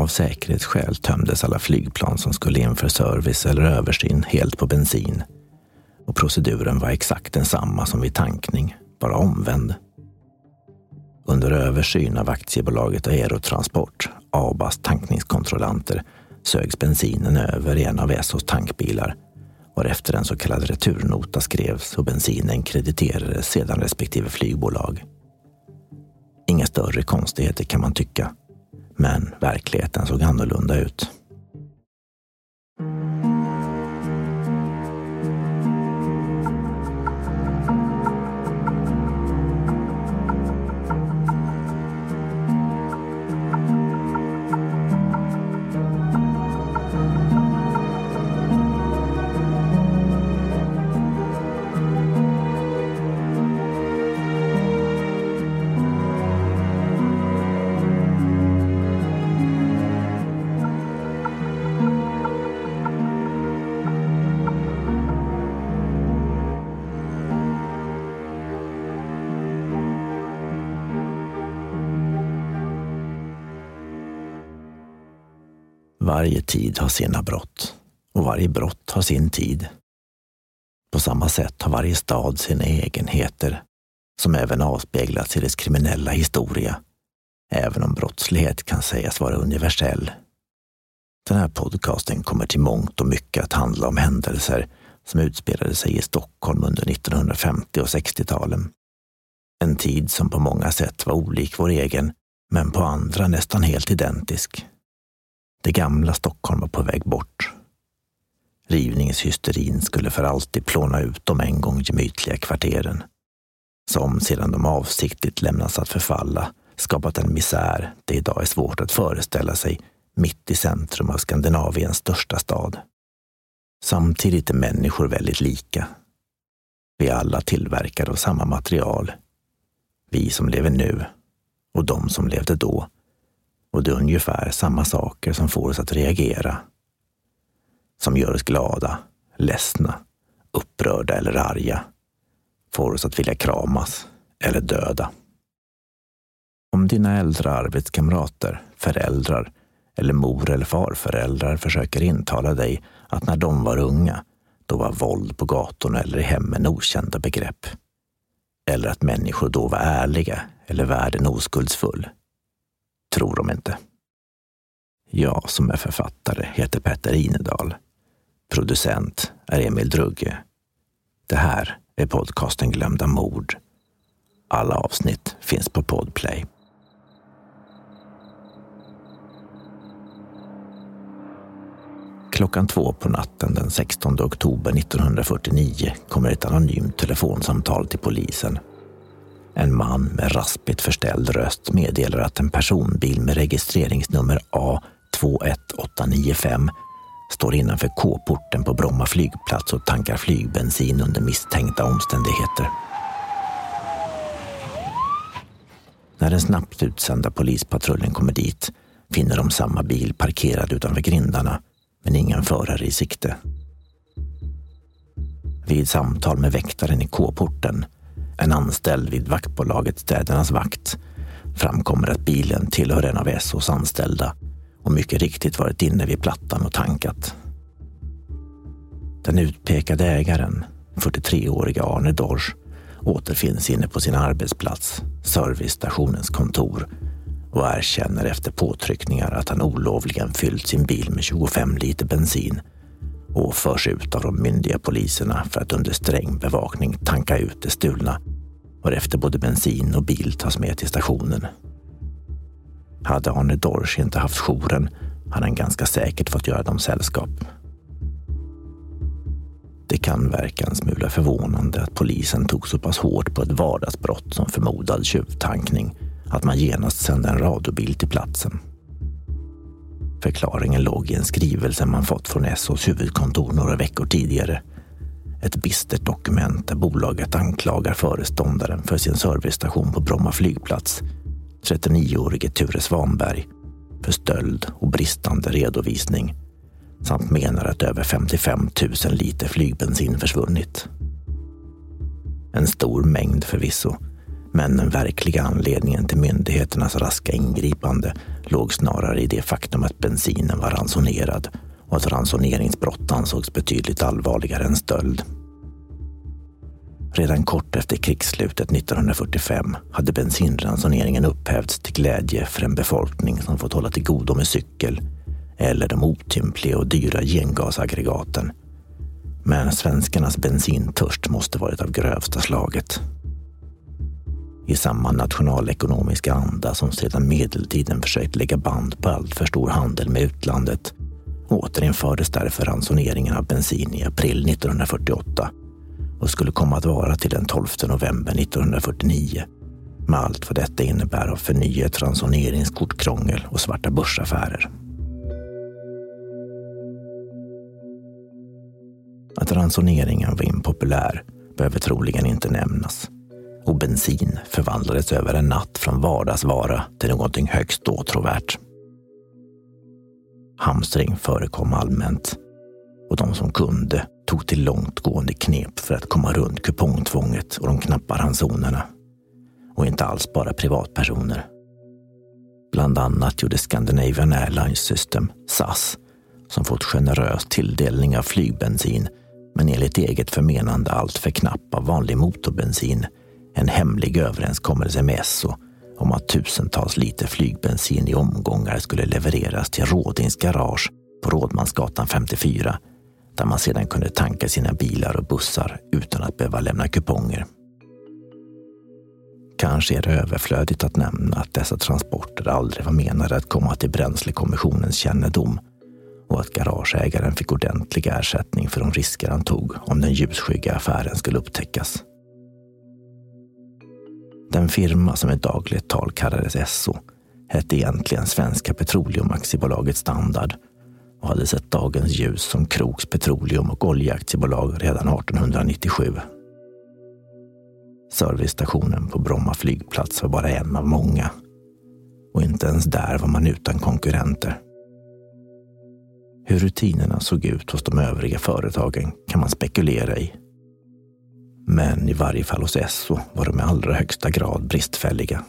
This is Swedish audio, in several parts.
Av säkerhetsskäl tömdes alla flygplan som skulle in för service eller översyn helt på bensin och proceduren var exakt densamma som vid tankning, bara omvänd. Under översyn av aktiebolaget Aerotransport, ABAs tankningskontrollanter, sögs bensinen över i en av Essos tankbilar varefter en så kallad returnota skrevs och bensinen krediterades sedan respektive flygbolag. Inga större konstigheter kan man tycka, men verkligheten såg annorlunda ut. Varje tid har sina brott och varje brott har sin tid. På samma sätt har varje stad sina egenheter som även avspeglats i dess kriminella historia, även om brottslighet kan sägas vara universell. Den här podcasten kommer till mångt och mycket att handla om händelser som utspelade sig i Stockholm under 1950 och 60-talen. En tid som på många sätt var olik vår egen, men på andra nästan helt identisk. Det gamla Stockholm var på väg bort. Rivningshysterin skulle för alltid plåna ut de en gång gemytliga kvarteren, som sedan de avsiktligt lämnats att förfalla skapat en misär det idag är svårt att föreställa sig mitt i centrum av Skandinaviens största stad. Samtidigt är människor väldigt lika. Vi är alla tillverkade av samma material. Vi som lever nu och de som levde då och det är ungefär samma saker som får oss att reagera. Som gör oss glada, ledsna, upprörda eller arga. Får oss att vilja kramas eller döda. Om dina äldre arbetskamrater, föräldrar eller mor eller farföräldrar försöker intala dig att när de var unga, då var våld på gatorna eller i hemmen okända begrepp. Eller att människor då var ärliga eller världen oskuldsfull tror de inte. Jag som är författare heter Petter Inedal. Producent är Emil Drugge. Det här är podcasten Glömda mord. Alla avsnitt finns på Podplay. Klockan två på natten den 16 oktober 1949 kommer ett anonymt telefonsamtal till polisen en man med raspigt förställd röst meddelar att en personbil med registreringsnummer A21895 står innanför K-porten på Bromma flygplats och tankar flygbensin under misstänkta omständigheter. När den snabbt utsända polispatrullen kommer dit finner de samma bil parkerad utanför grindarna, men ingen förare i sikte. Vid samtal med väktaren i K-porten en anställd vid vaktbolaget Städernas vakt, framkommer att bilen tillhör en av SOs anställda och mycket riktigt varit inne vid plattan och tankat. Den utpekade ägaren, 43-åriga Arne Dorsch, återfinns inne på sin arbetsplats, servicestationens kontor och erkänner efter påtryckningar att han olovligen fyllt sin bil med 25 liter bensin och förs ut av de myndiga poliserna för att under sträng bevakning tanka ut det stulna varefter både bensin och bil tas med till stationen. Hade Arne Dorsch inte haft jouren hade han ganska säkert fått göra dem sällskap. Det kan verka en smula förvånande att polisen tog så pass hårt på ett vardagsbrott som förmodad tjuvtankning att man genast sände en radiobil till platsen. Förklaringen låg i en skrivelse man fått från SOs huvudkontor några veckor tidigare. Ett bistert dokument där bolaget anklagar föreståndaren för sin servicestation på Bromma flygplats, 39-årige Ture Svanberg, för stöld och bristande redovisning samt menar att över 55 000 liter flygbensin försvunnit. En stor mängd förvisso, Men den verkliga anledningen till myndigheternas raska ingripande låg snarare i det faktum att bensinen var ransonerad och att ransoneringsbrott ansågs betydligt allvarligare än stöld. Redan kort efter krigsslutet 1945 hade bensinransoneringen upphävts till glädje för en befolkning som fått hålla till godo med cykel eller de otympliga och dyra gengasaggregaten. Men svenskarnas bensintörst måste varit av grövsta slaget. I samma nationalekonomiska anda som sedan medeltiden försökt lägga band på allt för stor handel med utlandet återinfördes därför ransoneringen av bensin i april 1948 och skulle komma att vara till den 12 november 1949 med allt vad detta innebär av förnyat ransoneringskortkrångel och svarta börsaffärer. Att ransoneringen var impopulär behöver troligen inte nämnas och bensin förvandlades över en natt från vardagsvara till någonting högst åtråvärt. Hamstring förekom allmänt och de som kunde tog till långtgående knep för att komma runt kupongtvånget och de knappa ransonerna. Och inte alls bara privatpersoner. Bland annat gjorde Scandinavian Airlines System, SAS, som fått generös tilldelning av flygbensin men enligt eget förmenande allt för knapp av vanlig motorbensin en hemlig överenskommelse med Esso om att tusentals liter flygbensin i omgångar skulle levereras till Rådings garage på Rådmansgatan 54 där man sedan kunde tanka sina bilar och bussar utan att behöva lämna kuponger. Kanske är det överflödigt att nämna att dessa transporter aldrig var menade att komma till Bränslekommissionens kännedom och att garageägaren fick ordentlig ersättning för de risker han tog om den ljusskygga affären skulle upptäckas. Den firma som i dagligt tal kallades Esso hette egentligen Svenska Petroleum Aktiebolaget Standard och hade sett dagens ljus som Kroks Petroleum och Oljeaktiebolag redan 1897. Servicestationen på Bromma flygplats var bara en av många och inte ens där var man utan konkurrenter. Hur rutinerna såg ut hos de övriga företagen kan man spekulera i. Men i varje fall hos Esso var de i allra högsta grad bristfälliga.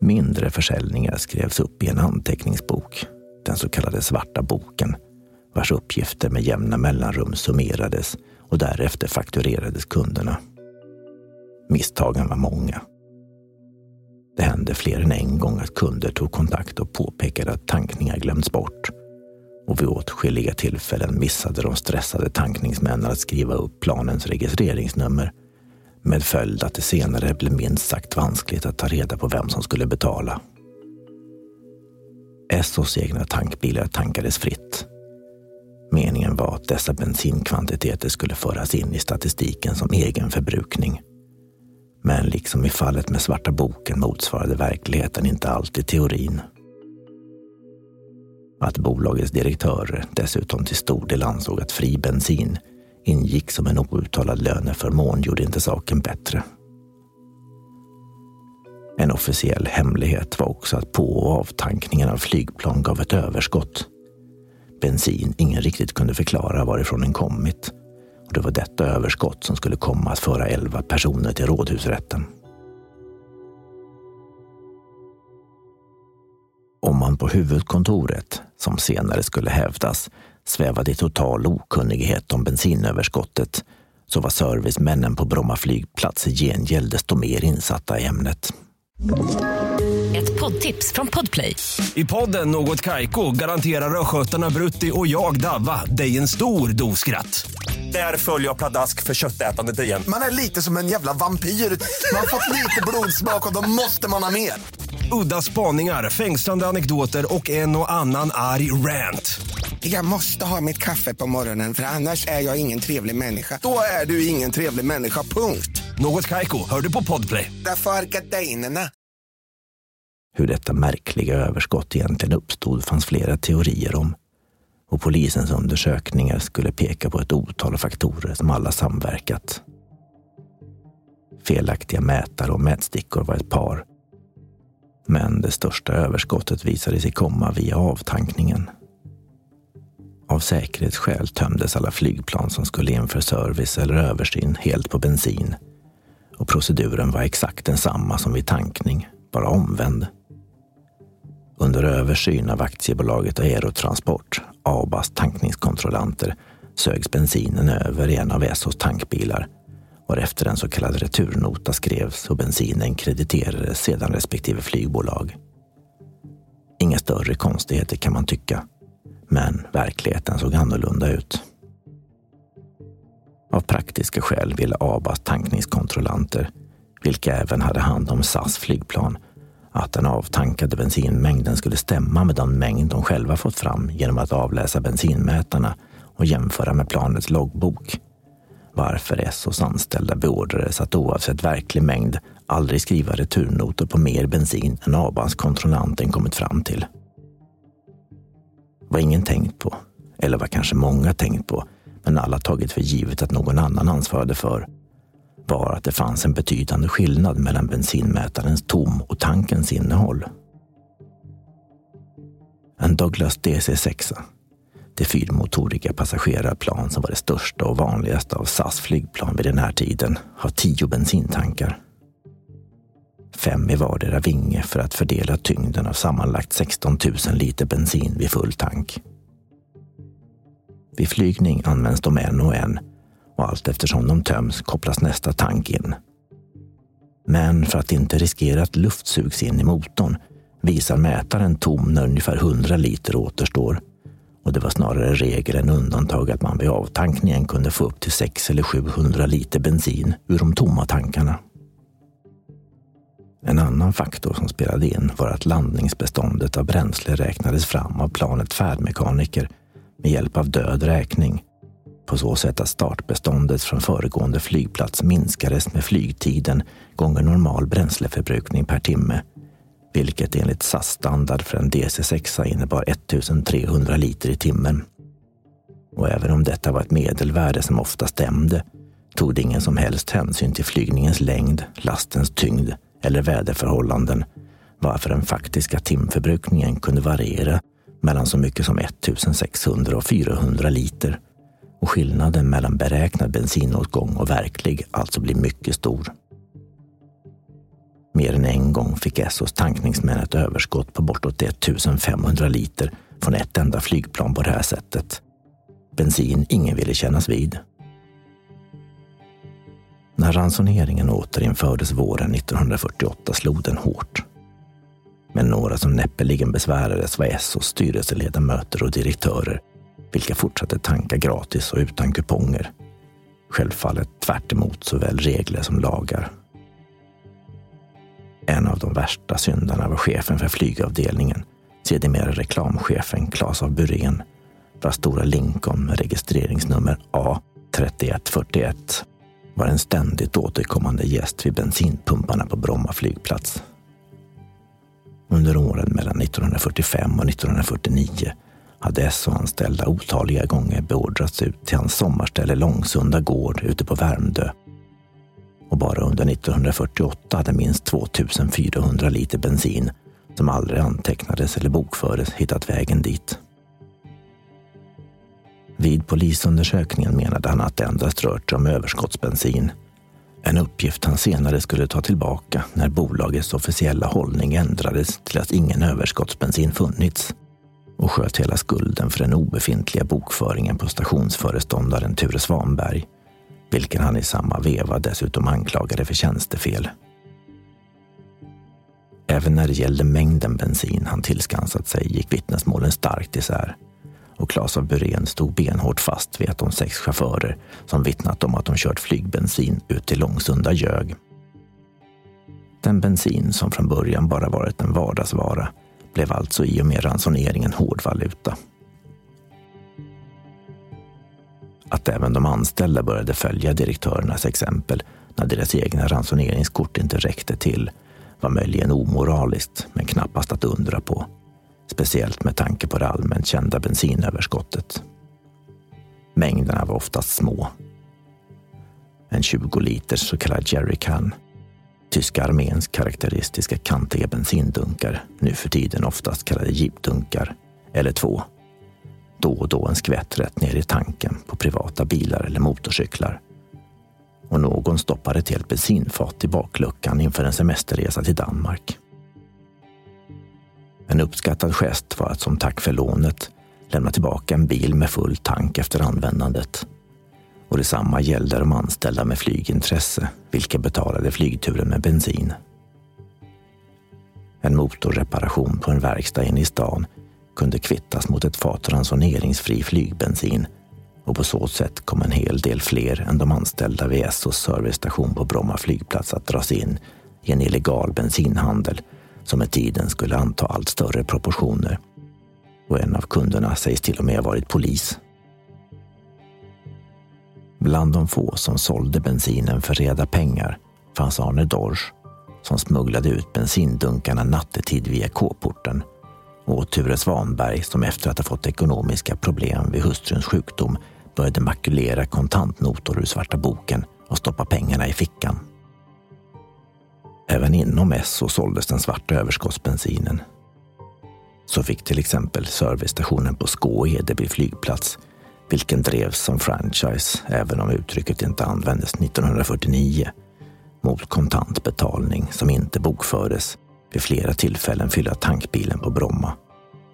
Mindre försäljningar skrevs upp i en anteckningsbok, den så kallade svarta boken, vars uppgifter med jämna mellanrum summerades och därefter fakturerades kunderna. Misstagen var många. Det hände fler än en gång att kunder tog kontakt och påpekade att tankningar glömts bort och vid åtskilliga tillfällen missade de stressade tankningsmännen att skriva upp planens registreringsnummer med följd att det senare blev minst sagt vanskligt att ta reda på vem som skulle betala. Essos egna tankbilar tankades fritt. Meningen var att dessa bensinkvantiteter skulle föras in i statistiken som egen förbrukning. Men liksom i fallet med Svarta boken motsvarade verkligheten inte alltid teorin. Att bolagets direktörer dessutom till stor del ansåg att fri bensin ingick som en outtalad löneförmån gjorde inte saken bättre. En officiell hemlighet var också att på och avtankningen av flygplan gav ett överskott. Bensin ingen riktigt kunde förklara varifrån den kommit. Och det var detta överskott som skulle komma att föra elva personer till rådhusrätten. Om man på huvudkontoret, som senare skulle hävdas, svävade i total okunnighet om bensinöverskottet så var servicemännen på Bromma flygplats i gengäld desto mer insatta i ämnet. Ett poddtips från Podplay. I podden Något Kaiko garanterar östgötarna Brutti och jag, Davva, dig en stor dos skratt. Där följer jag pladask för köttätandet igen. Man är lite som en jävla vampyr. Man har fått lite blodsmak och då måste man ha mer. Udda spaningar, fängslande anekdoter och en och annan arg rant. Jag måste ha mitt kaffe på morgonen för annars är jag ingen trevlig människa. Då är du ingen trevlig människa, punkt. Något Kaiko, hör du på Podplay. Därför är gardinerna. Hur detta märkliga överskott egentligen uppstod fanns flera teorier om och polisens undersökningar skulle peka på ett otal faktorer som alla samverkat. Felaktiga mätare och mätstickor var ett par. Men det största överskottet visade sig komma via avtankningen. Av säkerhetsskäl tömdes alla flygplan som skulle in för service eller översyn helt på bensin och proceduren var exakt densamma som vid tankning, bara omvänd. Under översyn av aktiebolaget Aerotransport, ABAs tankningskontrollanter, sögs bensinen över i en av Essos tankbilar varefter en så kallad returnota skrevs och bensinen krediterades sedan respektive flygbolag. Inga större konstigheter kan man tycka, men verkligheten såg annorlunda ut. Av praktiska skäl ville ABAs tankningskontrollanter, vilka även hade hand om SAS flygplan, att den avtankade bensinmängden skulle stämma med den mängd de själva fått fram genom att avläsa bensinmätarna och jämföra med planets loggbok. Varför SOs anställda beordrades att oavsett verklig mängd aldrig skriva returnotor på mer bensin än ABAns kontrollanten kommit fram till. Vad ingen tänkt på, eller vad kanske många tänkt på, men alla tagit för givet att någon annan ansvarade för, var att det fanns en betydande skillnad mellan bensinmätarens tom och tankens innehåll. En Douglas DC-6, det fyrmotoriga passagerarplan som var det största och vanligaste av SAS flygplan vid den här tiden, har tio bensintankar. Fem i vardera vinge för att fördela tyngden av sammanlagt 16 000 liter bensin vid full tank. Vid flygning används de en och en och allt eftersom de töms kopplas nästa tank in. Men för att inte riskera att luft sugs in i motorn visar mätaren tom när ungefär 100 liter återstår. Och det var snarare regel än undantag att man vid avtankningen kunde få upp till 600 eller 700 liter bensin ur de tomma tankarna. En annan faktor som spelade in var att landningsbeståndet av bränsle räknades fram av planets färdmekaniker med hjälp av död räkning på så sätt att startbeståndet från föregående flygplats minskades med flygtiden gånger normal bränsleförbrukning per timme, vilket enligt SAS standard för en DC-6 innebar 1300 liter i timmen. Och även om detta var ett medelvärde som ofta stämde tog det ingen som helst hänsyn till flygningens längd, lastens tyngd eller väderförhållanden, varför den faktiska timförbrukningen kunde variera mellan så mycket som 1600 och 400 liter och skillnaden mellan beräknad bensinåtgång och verklig alltså blir mycket stor. Mer än en gång fick Essos tankningsmän ett överskott på bortåt 1500 liter från ett enda flygplan på det här sättet. Bensin ingen ville kännas vid. När ransoneringen återinfördes våren 1948 slog den hårt. Men några som näppeligen besvärades var Essos styrelseledamöter och direktörer vilka fortsatte tanka gratis och utan kuponger. Självfallet tvärt såväl regler som lagar. En av de värsta syndarna var chefen för flygavdelningen, sedermera reklamchefen Claes av Burén, vars stora Lincoln med registreringsnummer A3141 var en ständigt återkommande gäst vid bensinpumparna på Bromma flygplats. Under åren mellan 1945 och 1949 hade SO-anställda otaliga gånger beordrats ut till hans sommarställe Långsunda gård ute på Värmdö. Och bara under 1948 hade minst 2400 liter bensin som aldrig antecknades eller bokfördes hittat vägen dit. Vid polisundersökningen menade han att det endast rört sig om överskottsbensin. En uppgift han senare skulle ta tillbaka när bolagets officiella hållning ändrades till att ingen överskottsbensin funnits och sköt hela skulden för den obefintliga bokföringen på stationsföreståndaren Ture Svanberg, vilken han i samma veva dessutom anklagade för tjänstefel. Även när det gällde mängden bensin han tillskansat sig gick vittnesmålen starkt isär och Claes av Burén stod benhårt fast vid att de sex chaufförer som vittnat om att de kört flygbensin ut till Långsunda ljög. Den bensin som från början bara varit en vardagsvara blev alltså i och med ransoneringen hårdvaluta. Att även de anställda började följa direktörernas exempel när deras egna ransoneringskort inte räckte till var möjligen omoraliskt, men knappast att undra på. Speciellt med tanke på det allmänt kända bensinöverskottet. Mängderna var oftast små. En 20 liters så kallad jerrycan tyska arméns karaktäristiska kantiga bensindunkar, nu för tiden oftast kallade jeepdunkar, eller två. Då och då en skvätt rätt ner i tanken på privata bilar eller motorcyklar. och någon stoppade ett helt bensinfat i bakluckan inför en semesterresa till Danmark. En uppskattad gest var att som tack för lånet lämna tillbaka en bil med full tank efter användandet. Och detsamma gällde de anställda med flygintresse, vilka betalade flygturen med bensin. En motorreparation på en verkstad inne i stan kunde kvittas mot ett fat ransoneringsfri flygbensin och på så sätt kom en hel del fler än de anställda vid SOS servicestation på Bromma flygplats att dras in i en illegal bensinhandel som med tiden skulle anta allt större proportioner. Och en av kunderna sägs till och med ha varit polis. Bland de få som sålde bensinen för reda pengar fanns Arne Dorsch som smugglade ut bensindunkarna nattetid via K-porten och Ture Svanberg som efter att ha fått ekonomiska problem vid hustruns sjukdom började makulera kontantnotor ur svarta boken och stoppa pengarna i fickan. Även inom Esso såldes den svarta överskottsbensinen. Så fick till exempel servicestationen på Skå Edeby flygplats, vilken drevs som franchise även om uttrycket inte användes 1949, mot kontantbetalning som inte bokfördes vid flera tillfällen fylla tankbilen på Bromma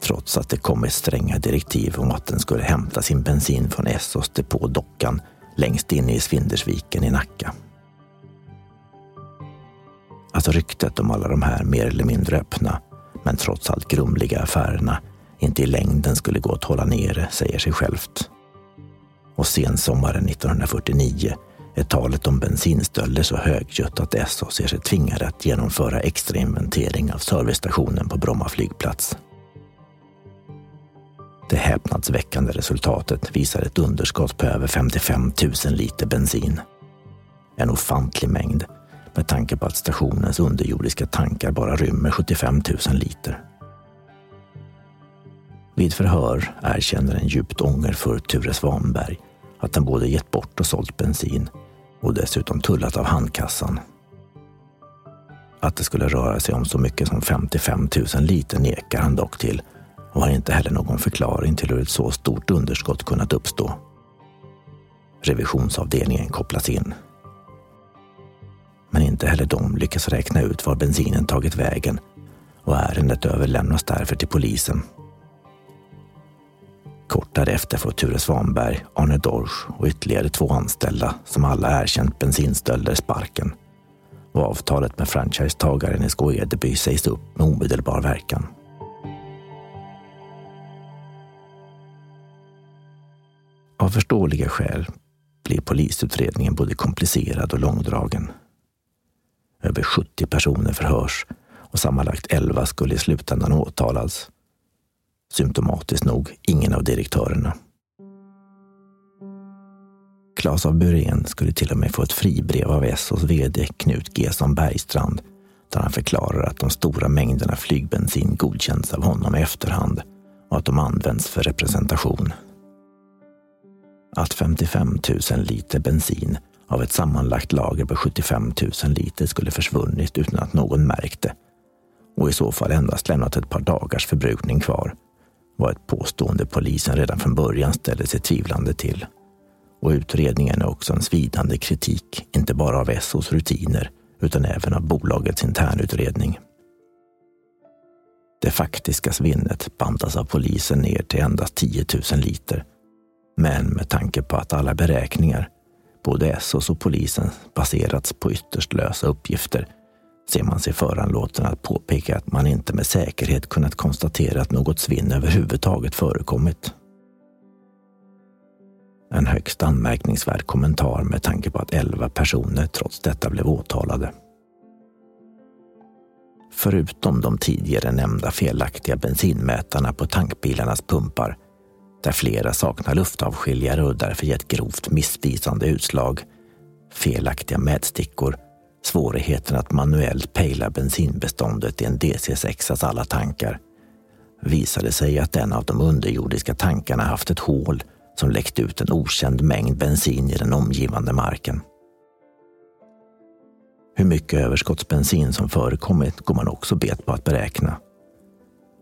trots att det kommit stränga direktiv om att den skulle hämta sin bensin från Essos depå Dockan längst inne i Svindersviken i Nacka. Att ryktet om alla de här mer eller mindre öppna, men trots allt grumliga affärerna inte i längden skulle gå att hålla nere säger sig självt. Och sensommaren 1949 är talet om bensinstölder så högljutt att SA ser sig tvingade att genomföra extra inventering av servicestationen på Bromma flygplats. Det häpnadsväckande resultatet visar ett underskott på över 55 000 liter bensin. En ofantlig mängd med tanke på att stationens underjordiska tankar bara rymmer 75 000 liter. Vid förhör erkänner en djupt ångerfull Ture Svanberg att han både gett bort och sålt bensin och dessutom tullat av handkassan. Att det skulle röra sig om så mycket som 55 000 liter nekar han dock till och har inte heller någon förklaring till hur ett så stort underskott kunnat uppstå. Revisionsavdelningen kopplas in. Men inte heller de lyckas räkna ut var bensinen tagit vägen och ärendet överlämnas därför till polisen. Kort därefter får Ture Svanberg, Arne Dorsch och ytterligare två anställda som alla erkänt bensinstölder sparken och avtalet med franchisetagaren i Skå-Edeby sägs upp med omedelbar verkan. Av förståeliga skäl blir polisutredningen både komplicerad och långdragen. Över 70 personer förhörs och sammanlagt 11 skulle i slutändan åtalas. Symptomatiskt nog ingen av direktörerna. Claes av Burén skulle till och med få ett fribrev av Essos VD Knut Gesson Bergstrand där han förklarar att de stora mängderna flygbensin godkänns av honom i efterhand och att de används för representation att 55 000 liter bensin av ett sammanlagt lager på 75 000 liter skulle försvunnit utan att någon märkte och i så fall endast lämnat ett par dagars förbrukning kvar var ett påstående polisen redan från början ställde sig tvivlande till. Och utredningen är också en svidande kritik, inte bara av SOs rutiner utan även av bolagets internutredning. Det faktiska svinnet bantas av polisen ner till endast 10 000 liter men med tanke på att alla beräkningar, både SOS och polisen, baserats på ytterst lösa uppgifter ser man sig föranlåten att påpeka att man inte med säkerhet kunnat konstatera att något svinn överhuvudtaget förekommit. En högst anmärkningsvärd kommentar med tanke på att elva personer trots detta blev åtalade. Förutom de tidigare nämnda felaktiga bensinmätarna på tankbilarnas pumpar där flera saknar luftavskiljare och därför gett grovt missvisande utslag, felaktiga mätstickor, svårigheten att manuellt pejla bensinbeståndet i en DC6 alla tankar, visade sig att en av de underjordiska tankarna haft ett hål som läckt ut en okänd mängd bensin i den omgivande marken. Hur mycket överskottsbensin som förekommit går man också bet på att beräkna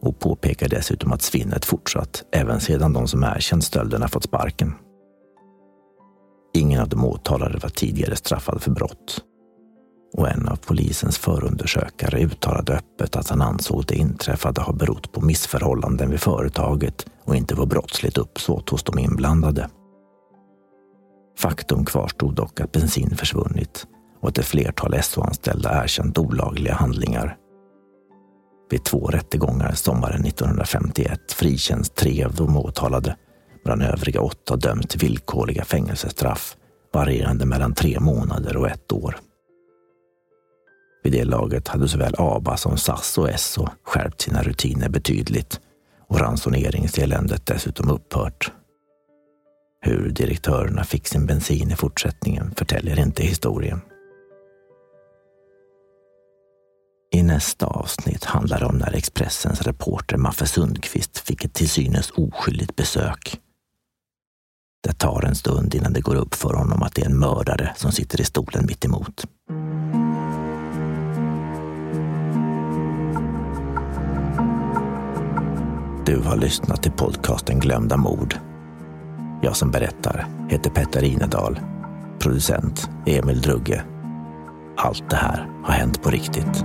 och påpekar dessutom att svinnet fortsatt även sedan de som erkänt stölderna fått sparken. Ingen av de åtalade var tidigare straffad för brott. Och en av polisens förundersökare uttalade öppet att han ansåg det inträffade ha berott på missförhållanden vid företaget och inte på brottsligt uppsåt hos de inblandade. Faktum kvarstod dock att bensin försvunnit och att ett flertal SO-anställda erkänt olagliga handlingar. Vid två rättegångar sommaren 1951 frikänns tre av de åtalade medan övriga åtta döms till villkorliga fängelsestraff varierande mellan tre månader och ett år. Vid det laget hade såväl ABA som SAS och SO skärpt sina rutiner betydligt och ransoneringseländet dessutom upphört. Hur direktörerna fick sin bensin i fortsättningen förtäljer inte historien. I nästa avsnitt handlar det om när Expressens reporter Maffe Sundqvist fick ett till synes oskyldigt besök. Det tar en stund innan det går upp för honom att det är en mördare som sitter i stolen mitt emot. Du har lyssnat till podcasten Glömda mord. Jag som berättar heter Petter Inedal. Producent Emil Drugge. Allt det här har hänt på riktigt.